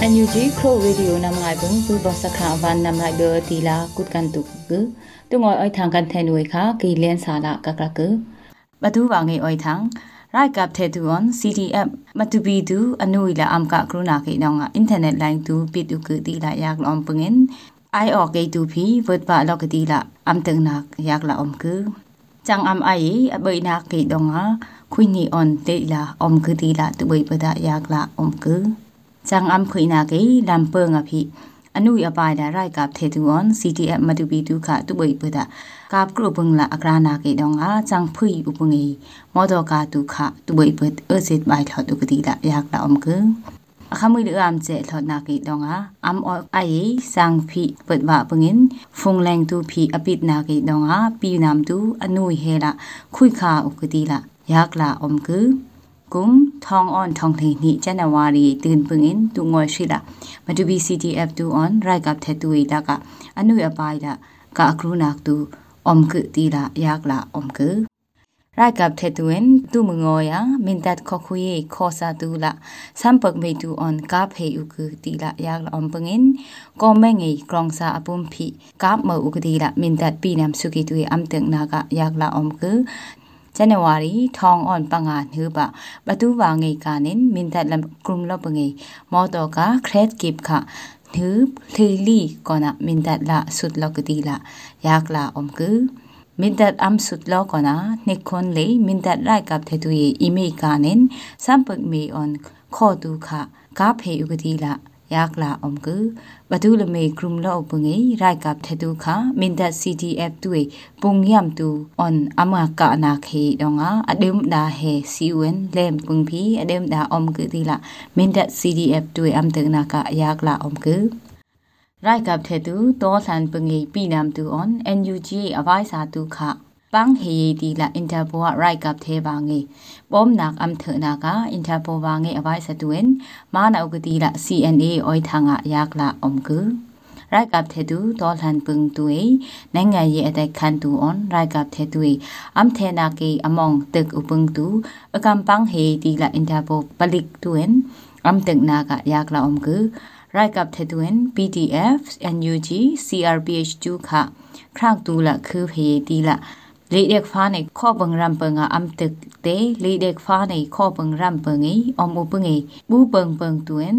NUG Pro Radio nam ngai bung tu ba sakha van nam ngai be tila kut kan tu ku tu ngoi oi thang kan thain wei kha ki len sa la ka ka ku ba tu wa ngai oi thang rai kap the tu on CDF ma tu bi tu anu ila am ka kruna ke na nga internet line tu pi tu ku ti la yak lom pungen ai o ke tu phi vot ba lo ke ti la am teng nak yak la om ku chang am ai bai na ke dong a khuini on te la om ku ti la tu bai ba da yak la om ku ไออเบยนาเกดงาคุยนีออนเตลาอมคือตีละตุเบยปดายากละอมคือจังอำคุยนาเกลำเปิงอภิအနုအပိုင်ဒါရိုက်กับเทตุออน CTF မတူပီတုခတုပိပဒကပ်ကရုပငလာအကရနာကေဒေါငါချန်ဖွိဥပငေမောဒကာတုခတုပိပဒအစစ်ဘိုင်ထောတုကတိလာယက်လာအုံကအခမွေလအမ်ကျဲထောနာကေဒေါငါအမ်အောအိုင်စန်ဖီပဒဘာပငင်ဖုန်လန်တူဖီအပိဒနာကေဒေါငါပီနမ်တူအနုဟေလာခွိခါဥကတိလာယက်လာအုံကกุม ทองออนทองเทนี่จันวารีตื่นปึงอินตุงอยชิละมาดูบี CTF ตูออนไรกับเทตุอีละกะอนุยอปายละกะครูนักตูอมกึตีละยากละอมกึရိုက်ကပ်တဲ့တွင်သူမငောရမင်တတ်ခခွေခောစာတူလာစမ်ပက်မေတူအွန်ကဖေဥကတီလာယာလအမ်ပငင်ကောမငေကရောင်စာအပုန်ဖီကပ်မဥကတီလာမင်တတ်ပီနမ်စုကီတူအမ်တက်နာကယာလအမ်က ဇန်နဝါရီထောင်အွန်ပငါနှုပဘတူပါငေကနင်မင်တတ်လမ်ကရုမ်လပငေမောတော့ကခရက်ကိပခနှုလီလီကောနာမင်တတ်လာဆုတ်လောကတိလာယာကလာအုံကူမင်တတ်အမ်ဆုတ်လောကနာနိခွန်လေမင်တတ်ရိုက်ကပ်တဲ့သူရဲ့အီမေကနင်စမ်ပက်မီအွန်ခေါ်တူခကားဖေဥကတိလာ ယာကလာအုံကူဘဒူလမေဂရုမလောပငေရိုက်ကပ်တဲ့သူခမင်တတ် CTF တူပုံယမ်တူအွန်အမကနာခေဒေါငါအဒုမ်ဒါဟေစီဝင်လေမ်ပုန်ဖီအဒုမ်ဒါအုံကူတိလာမင်တတ် CTF တူအမ်တနာကယာကလာအုံကူရိုက်ကပ်တဲ့သူတောဆန်ပငေပိနမ်တူအွန် NUG အဝိုင်းစာတူခ ပန်းဟေဒီလာအင်တာပိုရိုက်ကပ်သေးပါငေပုံနက်အမ်ထနာကအင်တာပိုပါငေအဝိုင်းစတွင်မာနာဥကတိလာ CNA အိုထငါယက်လာအုံကူရိုက်ကပ်တဲ့သူတော်လှန်ပင်တူနိုင်ငံရေးအတိုက်ခံတူအွန်ရိုက်ကပ်တဲ့သူအမ်ထေနာကေအမောင်တက်ဥပင်တူအကမ်ပန်းဟေဒီလာအင်တာပိုပလိကတွင်အမ်တက်နာကယက်လာအုံကူ right up the twin pdf nug crph 2 ခခရတူလာခုဖေတီလာ လေဒက်ဖာနေခောပင်ရမ်ပင်ငါအမ်တက်တေလေဒက်ဖာနေခောပင်ရမ်ပင်ငိအမှုပငိဘူပင်ပင်တွင်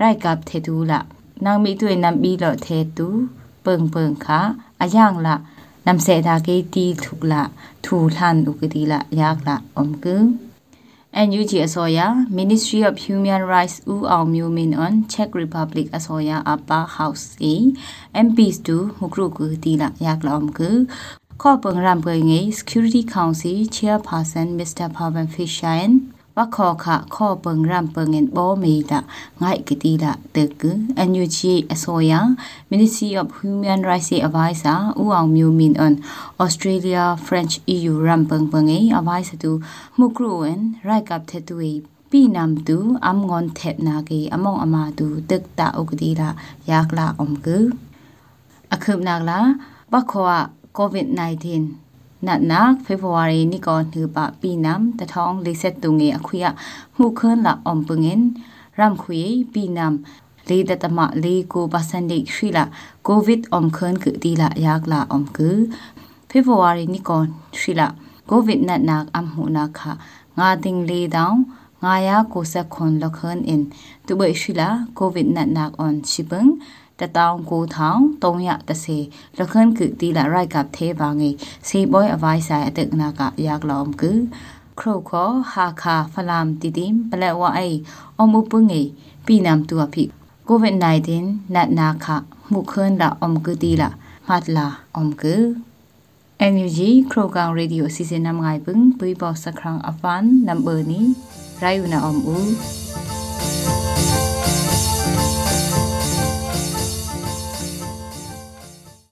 ရိုက်ကပ်ထေတူလာနမ်မီတွင်နမ်ဘီလော့ထေတူပင်ပင်ခါအယံလာနမ်စေဒါကေတီထုကလာထူလန်ဥကတိလာယက်လာအုံကူ NUG အစောရ Ministry of Human Rights ဦးအောင်မျိုးမင်း on Czech Republic အစောရအပါ House A MPs တို့ဟုကရုကူတီလာယက်လောင်ကူ ခေါ်ပငရမ်ပွေငေ Security Council Chairperson Mr. Pavan Fishayan ဝခောခခောပငရမ်ပငင်ဘောမီတာငိုက်ကတိလာတကူ NUG အစောရ Ministry of Human Rights Advisor ဦးအောင်မျိုးမင်း on Australia French EU ရမ်ပငပငေ advisor တူမှုကရုဝင်ရိုက်ကပ်တဲ့တူปีนำตูอำงอนเทปนาเกอมองอมาตูตึกตาอุกดีลายากลาอมกืออคืบนากลาบักขวา COVID-19 နတ်နာဖေဖော်ဝါရီနိကောနှပပီနမ်တထောင်းလေးဆက်တုငေအခွေမှုခွန်းလာအောင်ပငင်ရမ်ခွေပီနမ်လေဒတမလေကိုပါစန်ဒီရှိလာကိုဗစ်အုံခွန်းကတီလာယက်လာအုံကဖေဖော်ဝါရီနိကောရှိလာကိုဗစ်နတ်နာအမှုနာခငါတင်လေတောင်းငါယာကိုဆက်ခွန်လခွန်းအင်သူဘိရှိလာကိုဗစ်နတ်နာအွန်ရှိပင်း တတောင်ကိုထောင်330လခန့်ကူတီလာရိုက်ကပ်သေးပါငေစေဘွိုင်းအဝိုင်းဆိုင်အတက်နာကရက်လောမ်ကူခရုခောဟာခါဖလမ်တီတင်ပလက်ဝအိအမှုပုငေပီနမ်တူအဖိကိုဗစ် -19 နတ်နာခမှုခွန်းလာအုံကူတီလာမတ်လာအုံကူ NUG ခရိုကောင်ရေဒီယိုစီစဉ်နမ်ငိုင်ပឹងပွိဘောစခရန်အဖန်နံဘာနီရိုင်ယူနာအုံဦး